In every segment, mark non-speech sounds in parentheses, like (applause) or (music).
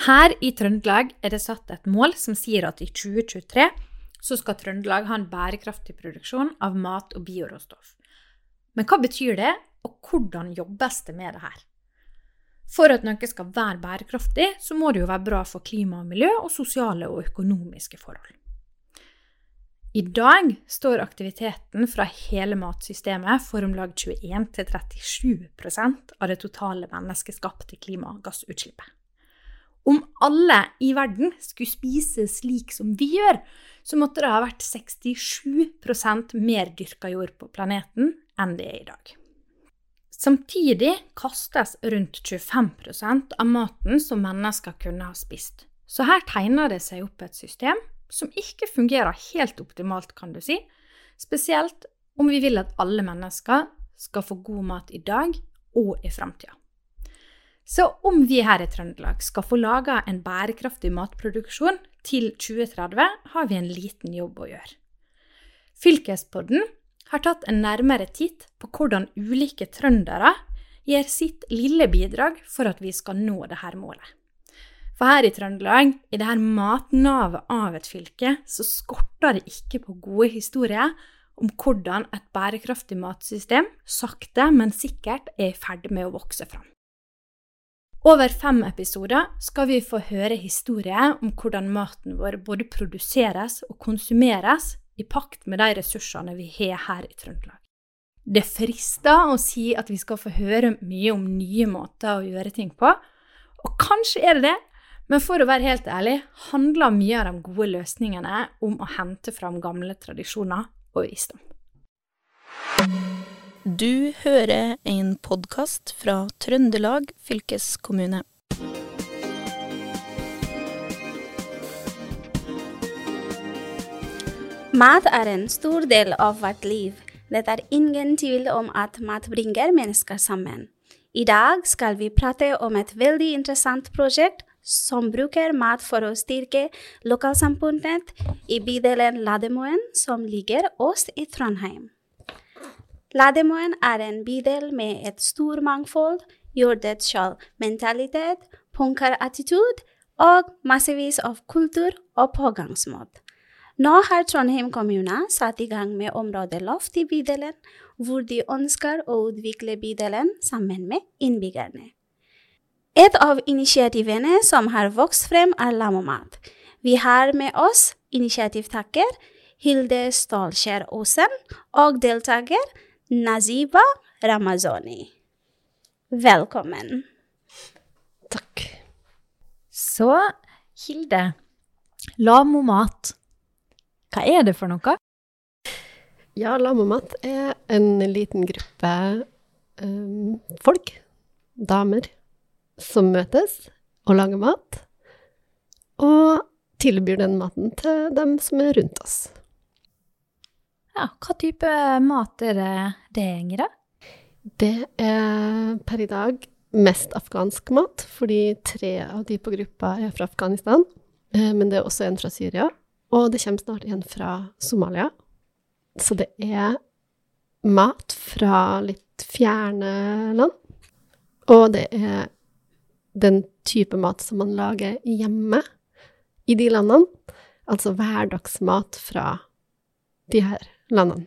Her i Trøndelag er det satt et mål som sier at i 2023 så skal Trøndelag ha en bærekraftig produksjon av mat og bioråstoff. Men hva betyr det, og hvordan jobbes det med det her? For at noe skal være bærekraftig, så må det jo være bra for klima og miljø og sosiale og økonomiske forhold. I dag står aktiviteten fra hele matsystemet for om lag 21-37% av det totale menneskeskapte klimagassutslippet. Om alle i verden skulle spise slik som vi gjør, så måtte det ha vært 67% mer dyrka jord på planeten enn det er i dag. Samtidig kastes rundt 25% av maten som mennesker kunne ha spist. Så her tegner det seg opp et system som ikke fungerer helt optimalt, kan du si. Spesielt om vi vil at alle mennesker skal få god mat i dag og i framtida. Så om vi her i Trøndelag skal få laga en bærekraftig matproduksjon til 2030, har vi en liten jobb å gjøre. Fylkespodden har tatt en nærmere titt på hvordan ulike trøndere gir sitt lille bidrag for at vi skal nå dette målet. For her i Trøndelag, i dette matnavet av et fylke, så skorter det ikke på gode historier om hvordan et bærekraftig matsystem sakte, men sikkert er i ferd med å vokse fram. Over fem episoder skal vi få høre historier om hvordan maten vår både produseres og konsumeres i pakt med de ressursene vi har her i Trøndelag. Det frister å si at vi skal få høre mye om nye måter å gjøre ting på, og kanskje er det det, men for å være helt ærlig handler mye av de gode løsningene om å hente fram gamle tradisjoner og visdom. Du hører en podkast fra Trøndelag fylkeskommune. Mat er en stor del av vårt liv. Det er ingen tvil om at mat bringer mennesker sammen. I dag skal vi prate om et veldig interessant prosjekt som bruker mat for å styrke lokalsamfunnet i bydelen Lademoen, som ligger oss i Trondheim. Lademoen er en bydel med et stort mangfold, gjør det selv-mentalitet, punkerattitud og massevis av kultur og pågangsmåte. Nå har Trondheim kommune satt i gang med områdeloft i bydelen, hvor de ønsker å utvikle bydelen sammen med innbyggerne. Et av initiativene som har vokst frem, er Lamomat. Vi har med oss initiativtaker Hilde Stålskjær Osen og deltaker Naziba Ramazoni. Velkommen. Takk. Så, Hilde, Lamomat hva er det for noe? Ja, lamomat er en liten gruppe um, folk, damer, som møtes og lager mat. Og tilbyr den maten til dem som er rundt oss. Ja, hva type mat er det det gjenger, i? Det er per i dag mest afghansk mat, fordi tre av de på gruppa er fra Afghanistan. Eh, men det er også en fra Syria og det kommer snart en fra Somalia. Så det er mat fra litt fjerne land. Og det er den type mat som man lager hjemme i de landene. Altså hverdagsmat fra de her landene.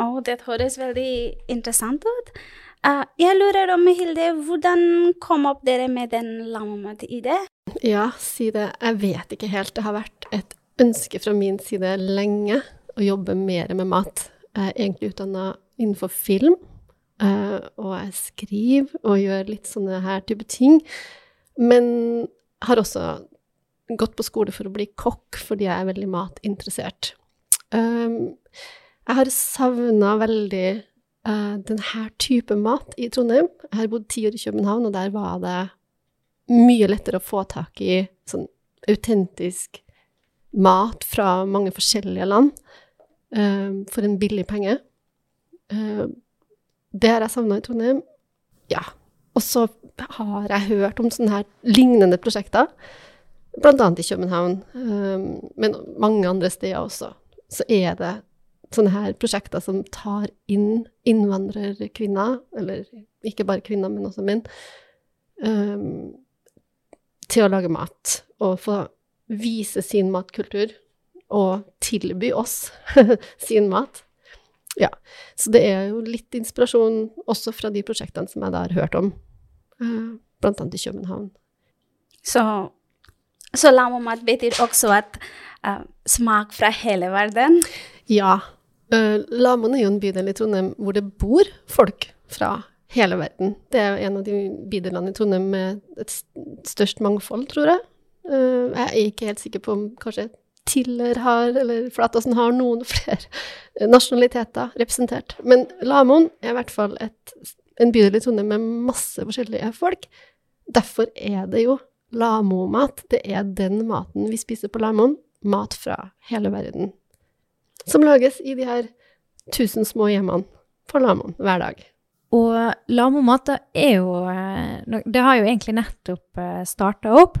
Oh, det høres veldig interessant ut. Uh, jeg lurer om, Hilde, hvordan kom opp dere med den lammemat-ideen? Ja, si det. Jeg vet ikke helt. Det har vært et ønske fra min side lenge å jobbe mer med mat. Jeg er egentlig utdanna innenfor film, uh, og jeg skriver og gjør litt sånne her type ting. Men har også gått på skole for å bli kokk, fordi jeg er veldig matinteressert. Um, jeg har savna veldig uh, denne type mat i Trondheim. Jeg har bodd ti år i København, og der var det mye lettere å få tak i sånn autentisk mat fra mange forskjellige land uh, for en billig penge. Uh, det har jeg savna i Trondheim. Ja. Og så har jeg hørt om sånne her lignende prosjekter, bl.a. i København, um, men mange andre steder også. Så er det sånne her prosjekter som tar inn innvandrerkvinner, eller ikke bare kvinner, men også menn, um, til å lage mat, og få vise sin matkultur, og tilby oss (laughs) sin mat. Ja, så det er jo litt inspirasjon også fra de prosjektene som jeg da har hørt om, eh, blant annet i København. Så, så lamomat betyr også at uh, smak fra hele verden? Ja. Uh, Lamoen er jo en bydel i Trondheim hvor det bor folk fra hele verden. Det er en av de bydelene i Trondheim med et størst mangfold, tror jeg. Uh, jeg er ikke helt sikker på om kanskje Tiller har, eller Flatåsen har noen (laughs) flere nasjonaliteter representert. Men Lamoen er i hvert fall et, en bydel i Trondheim med masse forskjellige folk. Derfor er det jo Lamo-mat. Det er den maten vi spiser på Lamoen. Mat fra hele verden. Som lages i de her tusen små hjemmene på Lamoen hver dag. Og Lamo-mat er jo eh, Det har jo egentlig nettopp eh, starta opp.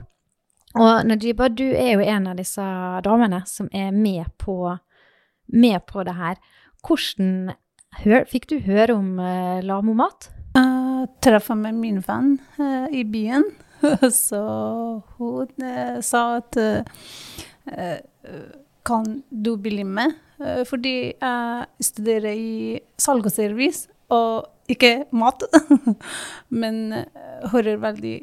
Og Najiba, du er jo en av disse damene som er med på, med på det her. Hvordan hør, fikk du høre om uh, Lamo-mat? Jeg traff med min venn uh, i byen, (laughs) så hun uh, sa at kan du bli med? fordi jeg studerer i salg og service, og ikke mat. (laughs) Men hører veldig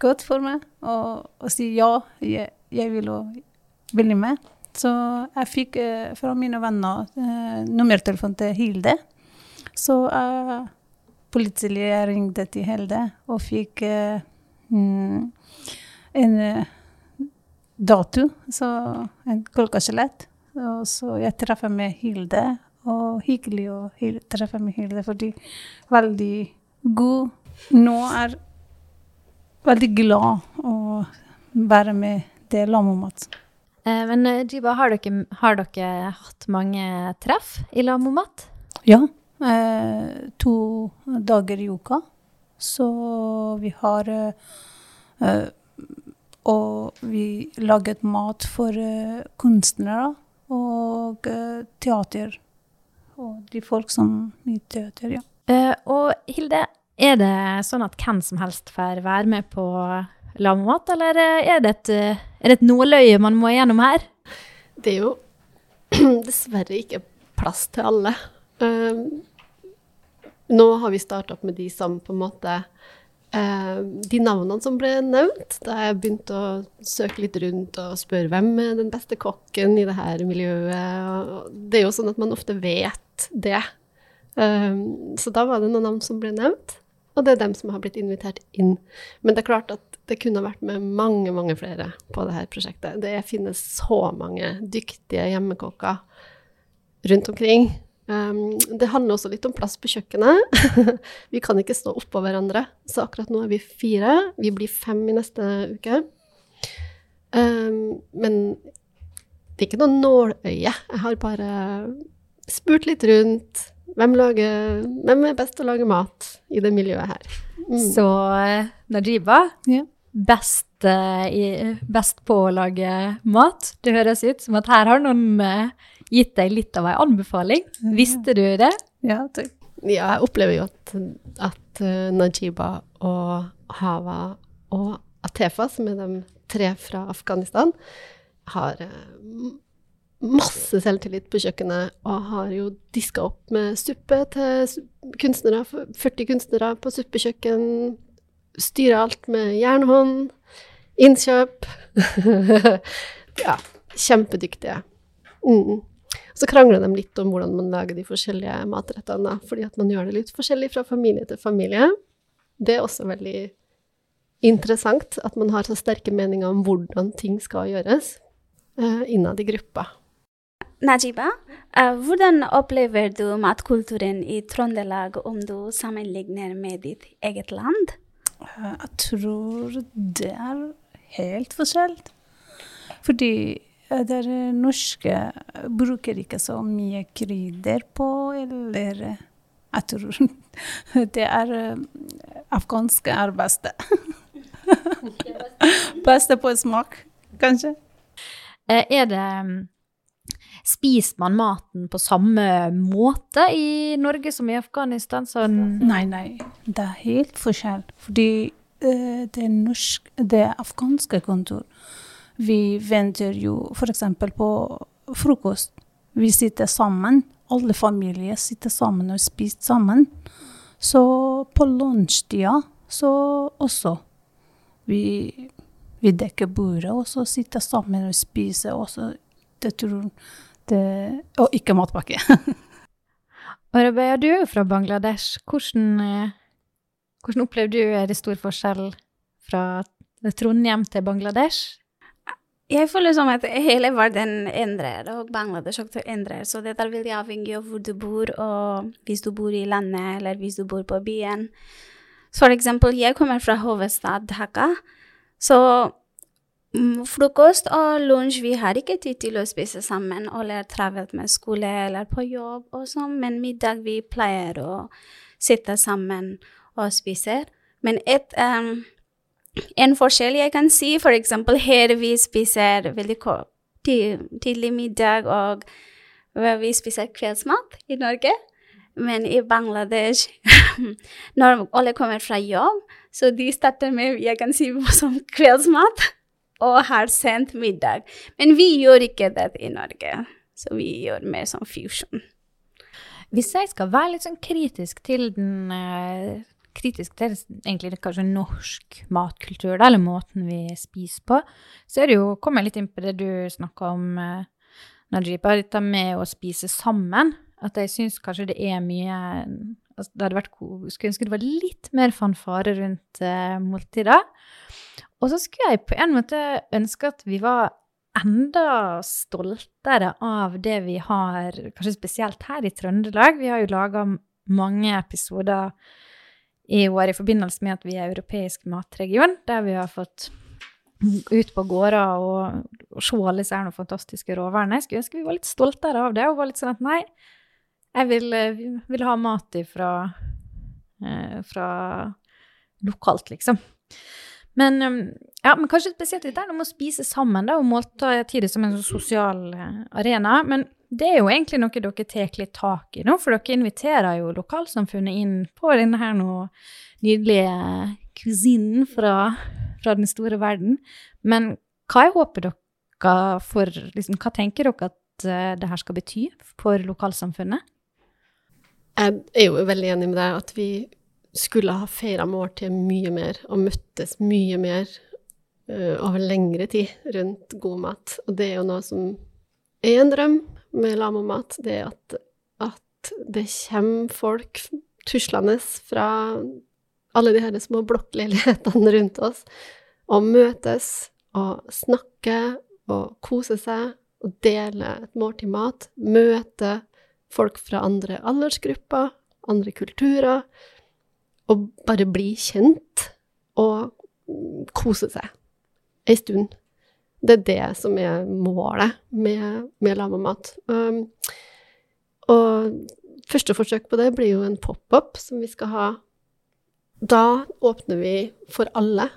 godt for meg og, og sier ja, jeg, jeg vil bli med. Så jeg fikk eh, fra mine venner eh, nummertelefonen til Hilde. Så jeg plutselig ringte til Hilde og fikk eh, mm, en eh, dato, så en kolkaskjelett. Og så jeg traff med Hilde, og hyggelig å treffe med Hilde, fordi veldig god. Nå er veldig glad å være med det Lamomat. Eh, men eh, Jiba, har dere, har dere, hatt mange treff i Lamomat? Ja. Eh, to dager i uka. Så vi har eh, Og vi laget mat for uh, kunstnere og uh, teater. Og de folk som i teater, ja. og Hilde, er det sånn at hvem som helst får være med på lammat, eller er det, et, er det et nåløye man må igjennom her? Det er jo (clears throat) dessverre ikke plass til alle. Uh, nå har vi starta opp med de som på en måte uh, De navnene som ble nevnt, da jeg begynte å søke litt rundt og spørre hvem er den beste kokken i det her miljøet. Det er jo sånn at man ofte vet det. Uh, så da var det noen navn som ble nevnt. Og det er dem som har blitt invitert inn. Men det er klart at det kunne vært med mange, mange flere på dette prosjektet. Det finnes så mange dyktige hjemmekokker rundt omkring. Um, det handler også litt om plass på kjøkkenet. (laughs) vi kan ikke stå oppå hverandre, så akkurat nå er vi fire. Vi blir fem i neste uke. Um, men det er ikke noe nåløye. Jeg har bare spurt litt rundt hvem, lager, hvem, er best til å lage mat i det miljøet her? Mm. Så eh, Najiba, ja. best, uh, best, på å lage mat. Det høres ut som at her har noen uh, gitt deg litt av en anbefaling. Visste du det? Ja, takk. Ja, jeg opplever jo at, at uh, Najiba og Hava og Atefa, som er de tre fra Afghanistan, har masse selvtillit på kjøkkenet og har jo diska opp med suppe til kunstnere, 40 kunstnere på suppekjøkken. Styrer alt med jernhånd. Innkjøp. (laughs) ja, kjempedyktige. Mm. Så krangler de litt om hvordan man lager de forskjellige matrettene, fordi at man gjør det litt forskjellig fra familie til familie. Det er også veldig interessant at man har så sterke meninger om hvordan ting skal gjøres uh, innad i gruppa. Najiba, uh, hvordan opplever du matkulturen i Trøndelag om du sammenligner med ditt eget land? Uh, jeg tror det er helt forskjellig. Fordi uh, det norske bruker ikke så mye krydder på, eller jeg tror (laughs) det er afghanske er beste. (laughs) beste på smak, kanskje. Er det Spiser man maten på samme måte i Norge som i Afghanistan? Sånn nei, nei. Det er helt forskjell. Fordi eh, det, norsk, det afghanske kontor. Vi venter jo f.eks. på frokost. Vi sitter sammen. Alle familier sitter sammen og spiser sammen. Så på lunsjtida så også. Vi, vi dekker bordet, og så sitter sammen og spiser. Også. Det tror det, Og ikke matpakke. (laughs) Og du er jo fra Bangladesh. Hvordan, eh, hvordan opplevde du er det stor forskjell fra Trondheim til Bangladesh? Jeg føler som at hele verden endrer, og Bangladesh også endrer. Så det er veldig avhengig av hvor du bor, og hvis du bor i landet, eller hvis du bor på byen. Så for eksempel, jeg kommer fra hovedstad Dhaka. Så mm, frokost og lunsj, vi har ikke tid til å spise sammen, eller travelt med skole eller på jobb og sånn, men middag vi pleier å sitte sammen og spise. Men et um, en forskjell jeg kan si, eksempel her vi spiser veldig kort, tidlig middag, og vi spiser kveldsmat i Norge. Men i Bangladesh, (laughs) når alle kommer fra jobb, så de starter med jeg kan si (laughs) som kveldsmat og har sendt middag. Men vi gjør ikke det i Norge, så vi gjør mer som fusion. Hvis jeg skal være litt sånn kritisk til den uh, kritisk til egentlig kanskje norsk matkultur, da, eller måten vi spiser på, så er det jo Kommer jeg litt inn på det du snakka om, eh, Najiba, dette med å spise sammen. At jeg syns kanskje det er mye altså Det hadde vært Skulle ønske det var litt mer fanfare rundt eh, måltider. Og så skulle jeg på en måte ønske at vi var enda stoltere av det vi har, kanskje spesielt her i Trøndelag. Vi har jo laga mange episoder i år i forbindelse med at vi er europeisk matregion, der vi har fått ut på gårder og, og se alle disse fantastiske råvarene. Jeg skulle ønske vi var litt stoltere av det og var litt sånn at nei, jeg vil, eh, vil ha mat ifra eh, fra lokalt, liksom. Men, um, ja, men kanskje spesielt litt der om å spise sammen da, og måltider som en sånn sosial eh, arena. Men det er jo egentlig noe dere tar litt tak i nå, for dere inviterer jo lokalsamfunnet inn på denne her nå nydelige kusinen fra, fra, den store verden. Men hva er håpet dere for liksom, Hva tenker dere at uh, det her skal bety for lokalsamfunnet? Jeg er jo veldig enig med deg at vi skulle ha feira måltidet mye mer og møttes mye mer uh, over lengre tid rundt god mat. Og det er jo noe som er en drøm, med lamamat, det er at, at det kommer folk tuslende fra alle de her små blokkleilighetene rundt oss, og møtes og snakker og koser seg og deler et måltid mat. møter folk fra andre aldersgrupper, andre kulturer, og bare bli kjent og kose seg ei stund. Det er det som er målet med, med Lamamat. Um, og første forsøk på det blir jo en pop-up som vi skal ha. Da åpner vi for alle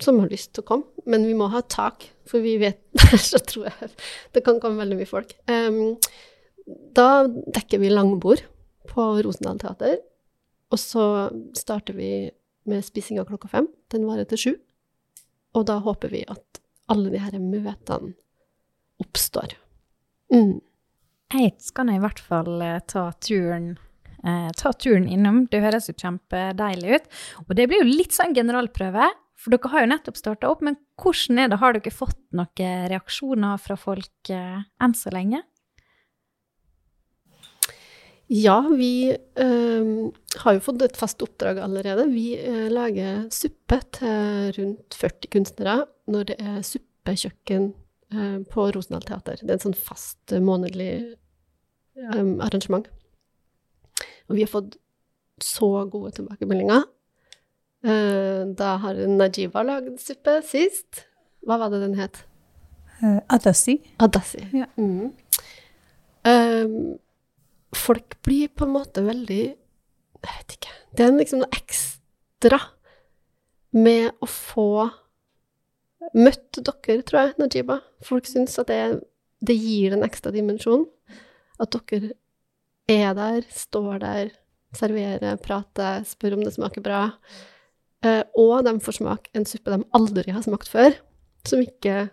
som har lyst til å komme, men vi må ha tak, for vi vet (laughs) Så tror jeg det kan komme veldig mye folk. Um, da dekker vi langbord på Rosendal teater, og så starter vi med spisinga klokka fem. Den varer til sju. Og da håper vi at alle de her møtene oppstår. Mm. Jeg skal i hvert fall eh, ta turen, eh, ta turen innom. Det høres jo kjempedeilig ut. Og det blir jo litt sånn generalprøve, for dere har jo nettopp starta opp. Men hvordan er det? Har dere fått noen reaksjoner fra folk eh, enn så lenge? Ja, vi øh, har jo fått et fast oppdrag allerede. Vi øh, lager suppe til rundt 40 kunstnere når det er suppekjøkken øh, på Rosendal Teater. Det er en sånn fast månedlig arrangement. Og vi har fått så gode tilbakemeldinger. da har Najiba lagd suppe sist. Hva var det den het? Uh, Adassi. Adassi. Ja. Mm. Um, folk blir på en måte veldig Jeg vet ikke. Det er liksom noe ekstra med å få møtt dere, tror jeg, Najiba. Folk syns at det, det gir en ekstra dimensjon. At dere er der, står der, serverer, prater, spør om det smaker bra. Eh, og de får smake en suppe de aldri har smakt før, som ikke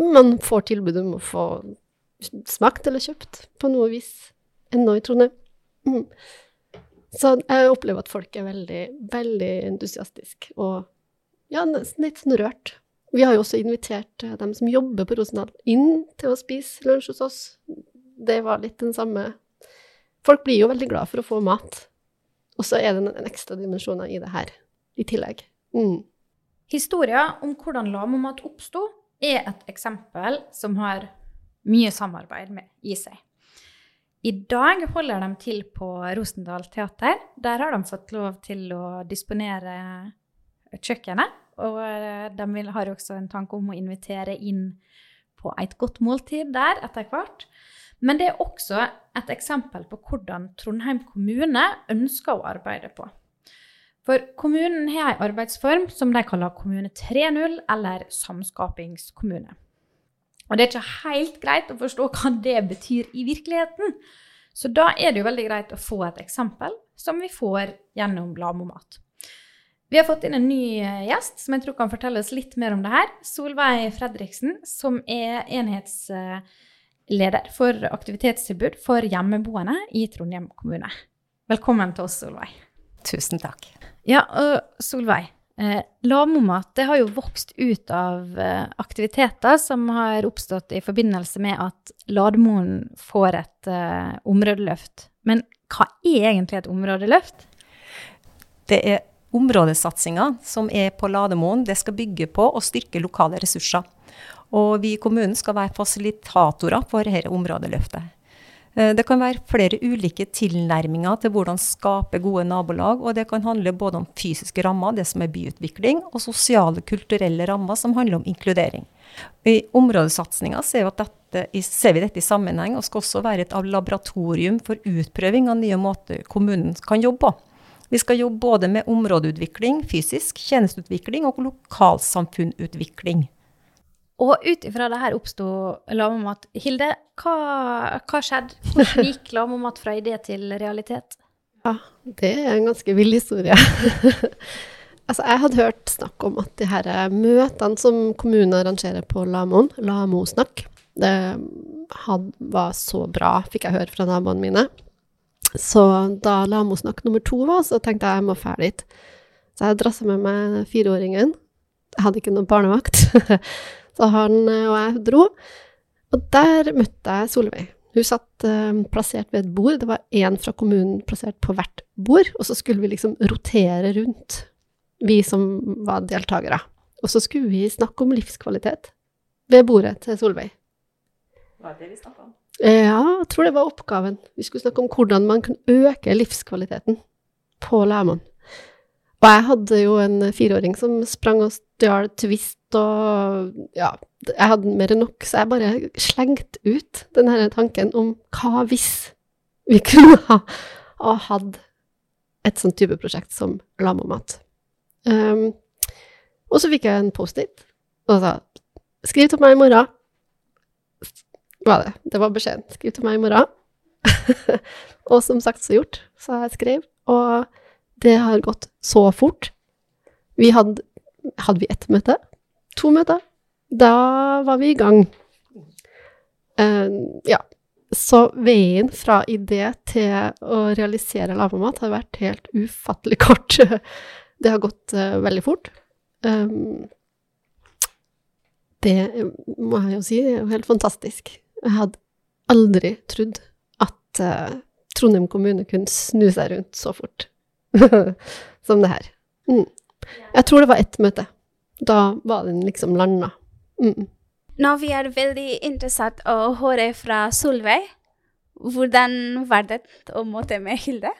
man får tilbud om å få smakt eller kjøpt på noe vis ennå i Trondheim. Mm. Så jeg opplever at folk er veldig, veldig entusiastiske og ja, nesten litt sånn rørt. Vi har jo også invitert eh, dem som jobber på Rosendal inn til å spise lunsj hos oss. Det var litt den samme Folk blir jo veldig glad for å få mat. Og så er det en ekstra dimensjon i det her i tillegg. Mm. Historia om hvordan Lamomat oppsto, er et eksempel som har mye samarbeid med i seg. I dag holder de til på Rosendal Teater. Der har de fått lov til å disponere kjøkkenet. Og eh, de har også en tanke om å invitere inn på et godt måltid der etter hvert. Men det er også et eksempel på hvordan Trondheim kommune ønsker å arbeide på. For kommunen har en arbeidsform som de kaller Kommune 3.0, eller samskapingskommune. Og det er ikke helt greit å forstå hva det betyr i virkeligheten. Så da er det jo veldig greit å få et eksempel, som vi får gjennom Lamomat. Vi har fått inn en ny eh, gjest som jeg tror kan fortelle oss litt mer om det her. Solveig Fredriksen, som er enhetsleder for aktivitetstilbud for hjemmeboende i Trondheim kommune. Velkommen til oss, Solveig. Tusen takk. Ja, og Solveig. Eh, Lavmomat det har jo vokst ut av eh, aktiviteter som har oppstått i forbindelse med at Lademoen får et eh, områdeløft. Men hva er egentlig et områdeløft? Det er Områdesatsinga som er på Lademoen, det skal bygge på å styrke lokale ressurser. Og vi i kommunen skal være fasilitatorer for dette områdeløftet. Eh, det kan være flere ulike tilnærminger til hvordan skape gode nabolag, og det kan handle både om fysiske rammer, det som er byutvikling, og sosiale, kulturelle rammer som handler om inkludering. I områdesatsinga ser, ser, vi dette i sammenheng, og skal også være et laboratorium for utprøving av nye måter kommunen kan jobbe på. Vi skal jobbe både med områdeutvikling, fysisk, tjenesteutvikling og lokalsamfunnutvikling. Og ut ifra det her oppsto Lamomat. Hilde, hva, hva skjedde? Hvordan (laughs) gikk Lamomat fra idé til realitet? Ja, det er en ganske vill historie. (laughs) altså, jeg hadde hørt snakk om at de her møtene som kommunen arrangerer på Lamoen, Lamosnakk, det det var så bra, fikk jeg høre fra naboene mine. Så da Lamosnakk nummer to var, så tenkte jeg jeg må dra dit. Så jeg drassa med meg fireåringen. Jeg hadde ikke noen barnevakt. (laughs) så han og jeg dro. Og der møtte jeg Solveig. Hun satt uh, plassert ved et bord. Det var én fra kommunen plassert på hvert bord. Og så skulle vi liksom rotere rundt, vi som var deltakere. Og så skulle vi snakke om livskvalitet ved bordet til Solveig. Hva er det vi snakka om? Ja, jeg tror det var oppgaven. Vi skulle snakke om hvordan man kan øke livskvaliteten på Læman. Og jeg hadde jo en fireåring som sprang og stjal Twist og Ja, jeg hadde mer enn nok, så jeg bare slengte ut denne tanken om hva hvis vi (laughs) kunne ha, og hatt et sånt type prosjekt som Lamamat. Um, og så fikk jeg en Post-It og sa skriv til meg i morgen var det. Det var beskjeden. Skriv til meg i morgen. (laughs) og som sagt, så gjort. Så jeg skrev. Og det har gått så fort. Vi hadde Hadde vi ett møte? To møter? Da var vi i gang. Uh, ja. Så veien fra idé til å realisere lavmat har vært helt ufattelig kort. (laughs) det har gått uh, veldig fort. Um, det må jeg jo si er jo helt fantastisk. Jeg hadde aldri trodd at uh, Trondheim kommune kunne snu seg rundt så fort (laughs) som det her. Mm. Jeg tror det var ett møte. Da var den liksom landa. Mm. Nå vi er veldig interessert å høre fra Solveig. Hvordan var det å møte med Hilde?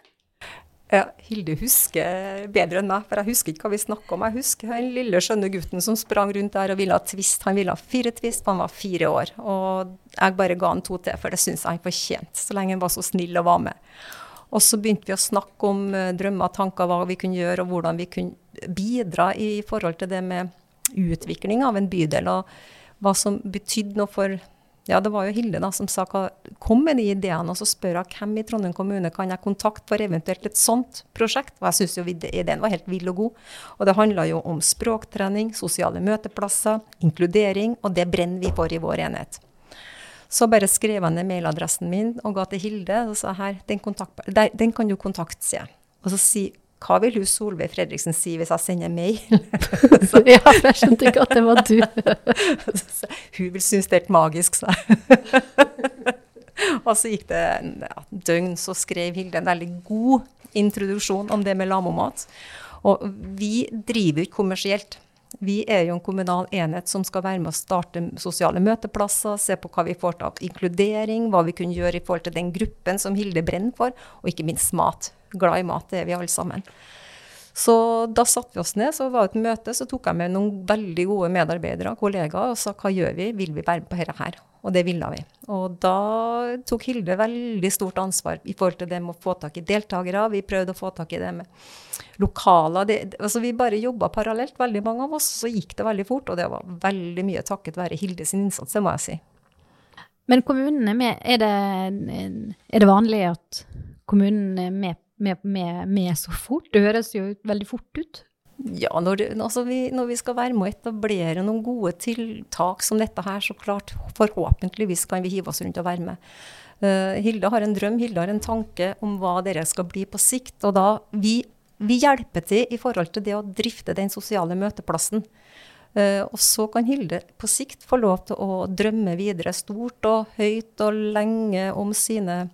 Ja, Hilde husker bedre enn meg, for jeg husker ikke hva vi snakka om. Jeg husker den lille, skjønne gutten som sprang rundt der og ville ha twist. Han ville ha fire twist, for han var fire år. Og jeg bare ga han to til, for det syns jeg han fortjente, så lenge han var så snill og var med. Og så begynte vi å snakke om uh, drømmer, tanker, hva vi kunne gjøre, og hvordan vi kunne bidra i forhold til det med utvikling av en bydel, og hva som betydde noe for Ja, det var jo Hilde da som sa, hva- kom med de ideene, og så spør jeg hvem i Trondheim kommune kan jeg kontakte for eventuelt et sånt prosjekt. Og jeg syns jo ideen var helt vill og god. Og det handla jo om språktrening, sosiale møteplasser, inkludering, og det brenner vi for i vår enhet. Så bare skrev jeg ned mailadressen min og ga til Hilde og sa her, den, kontakt, der, den kan du kontakte, sier jeg. Og så si hva vil hun Solveig Fredriksen si hvis jeg sender mail? (laughs) Så, ja, for jeg skjønte ikke at det var du. (laughs) Så Hun vil synes det er helt magisk, sa jeg. (laughs) og så gikk det ja, døgn, så skrev Hilde en veldig god introduksjon om det med lamomat. Og vi driver jo ikke kommersielt. Vi er jo en kommunal enhet som skal være med å starte sosiale møteplasser, se på hva vi får til av inkludering, hva vi kunne gjøre i forhold til den gruppen som Hilde brenner for, og ikke minst mat. Glad i mat, det er vi alle sammen. Så da satte vi oss ned, så var det et møte, så tok jeg med noen veldig gode medarbeidere, kollegaer, og sa hva gjør vi, vil vi være med på dette her? Og det ville vi. Og da tok Hilde veldig stort ansvar i forhold til det med å få tak i deltakere. Vi prøvde å få tak i det med lokaler. Det, altså vi bare jobba parallelt, veldig mange av oss. Så gikk det veldig fort, og det var veldig mye takket være Hilde sin innsats, det må jeg si. Men kommunen er med. Er det, er det vanlig at kommunen er med, med, med, med så fort? Det høres jo veldig fort ut. Ja, når, det, altså vi, når vi skal være med å etablere noen gode tiltak som dette her, så klart, forhåpentligvis kan vi hive oss rundt og være med. Uh, Hilde har en drøm, Hilde har en tanke om hva dere skal bli på sikt. Og da, vi, vi hjelper til i forhold til det å drifte den sosiale møteplassen. Uh, og så kan Hilde på sikt få lov til å drømme videre stort og høyt og lenge om sine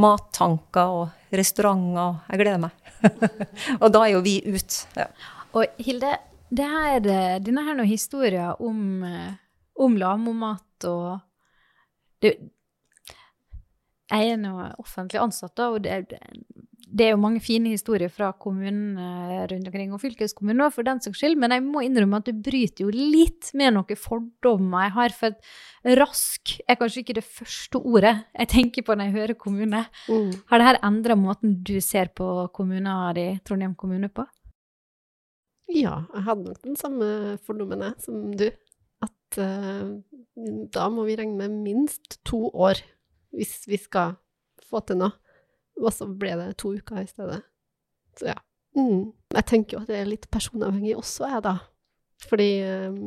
mattanker og restauranter. Jeg gleder meg. (laughs) og da er jo vi ut. Ja. Og Hilde, det her, denne her noen historier om, eh, om lamomat og det, Jeg er nå offentlig ansatt, og det, det, det er jo mange fine historier fra kommunen eh, rundt omkring, og fylkeskommunen for den saks skyld, men jeg må innrømme at du bryter jo litt med noen fordommer jeg har. For rask er kanskje ikke det første ordet jeg tenker på når jeg hører kommune. Mm. Har det her endra måten du ser på kommunen di, Trondheim kommune, på? Ja, jeg hadde nok den samme fordommen som du. At uh, da må vi regne med minst to år hvis vi skal få til noe. Og så ble det to uker i stedet. Så ja. Mm. Jeg tenker jo at det er litt personavhengig også, jeg, da. Fordi eh,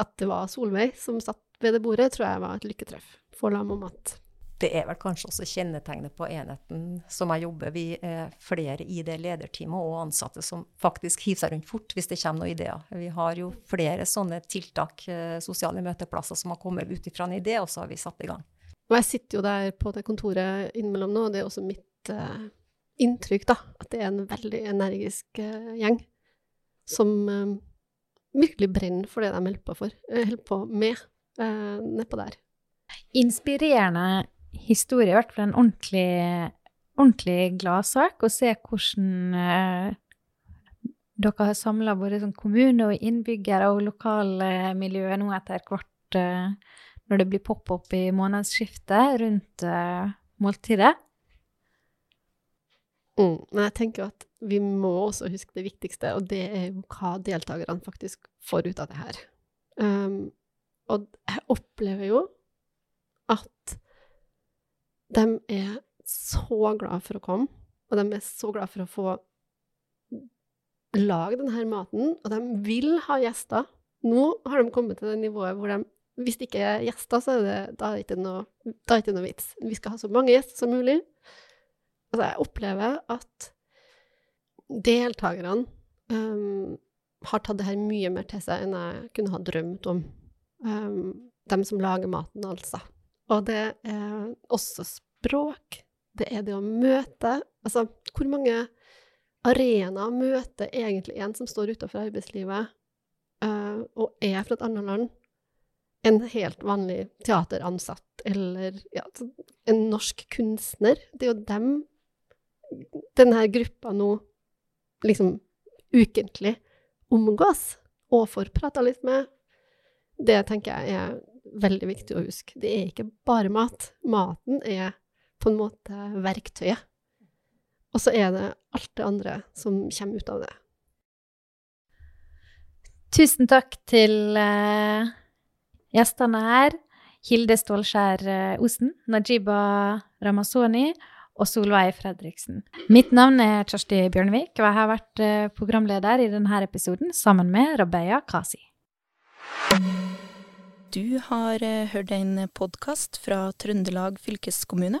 at det var Solveig som satt ved det bordet, tror jeg var et lykketreff for Lam om mat. Det er vel kanskje også kjennetegnet på enheten som jeg jobber. Vi er flere i det lederteamet og ansatte som faktisk hiver seg rundt fort hvis det kommer noen ideer. Vi har jo flere sånne tiltak, eh, sosiale møteplasser, som har kommet ut ifra en idé, og så har vi satt i gang. Og jeg sitter jo der på det kontoret innimellom nå, og det er også mitt uh, inntrykk, da, at det er en veldig energisk uh, gjeng som uh, virkelig brenner for det de holder på, for, eh, holder på med eh, nedpå der. inspirerende historie, i hvert fall en ordentlig, ordentlig gladsak, å se hvordan eh, dere har samla både sånn kommune og innbyggere og lokalmiljøet nå etter hvert, eh, når det blir pop-opp i månedsskiftet rundt eh, måltidet. Mm. Men jeg tenker at vi må også huske det viktigste, og det er jo hva deltakerne faktisk får ut av det her. Um, og jeg opplever jo at de er så glad for å komme, og de er så glad for å få lage denne maten, og de vil ha gjester. Nå har de kommet til det nivået hvor de hvis det ikke er gjester, så er det, da er det ikke noe, da er det ikke noe vits. Vi skal ha så mange gjester som mulig. Altså, jeg opplever at deltakerne um, har tatt det her mye mer til seg enn jeg kunne ha drømt om. Um, dem som lager maten, altså. Og det er også språk. Det er det å møte Altså, hvor mange arenaer møter egentlig en som står utenfor arbeidslivet uh, og er fra et annet land? En helt vanlig teateransatt eller ja, en norsk kunstner. Det er jo dem denne gruppa nå liksom ukentlig omgås og får prata litt med. Det tenker jeg er veldig viktig å huske. Det er ikke bare mat. Maten er på en måte verktøyet. Og så er det alt det andre som kommer ut av det. Tusen takk til uh, gjestene her. Hilde Stålskjær eh, Osen, Najiba Ramazoni og Solveig Fredriksen. Mitt navn er Kjersti Bjørnevik, og jeg har vært eh, programleder i denne episoden sammen med Rabeya Kasi. Du har hørt en podkast fra Trøndelag fylkeskommune.